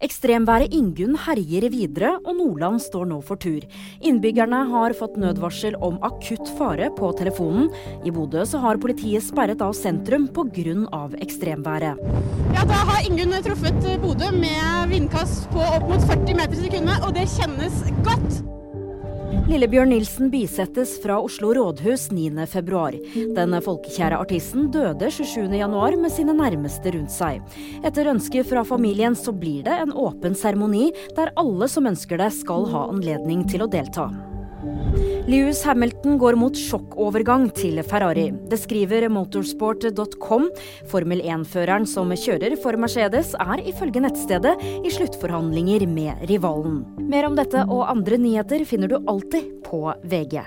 Ekstremværet Ingunn herjer videre, og Nordland står nå for tur. Innbyggerne har fått nødvarsel om akutt fare på telefonen. I Bodø så har politiet sperret av sentrum pga. ekstremværet. Ja, Da har Ingunn truffet Bodø med vindkast på opp mot 40 meter i sekundet, og det kjennes godt. Lillebjørn Nilsen bisettes fra Oslo rådhus 9.2. Den folkekjære artisten døde 27.1 med sine nærmeste rundt seg. Etter ønske fra familien så blir det en åpen seremoni, der alle som ønsker det skal ha anledning til å delta. Lewis Hamilton går mot sjokkovergang til Ferrari. Det skriver motorsport.com. Formel 1-føreren som kjører for Mercedes, er ifølge nettstedet i sluttforhandlinger med rivalen. Mer om dette og andre nyheter finner du alltid på VG.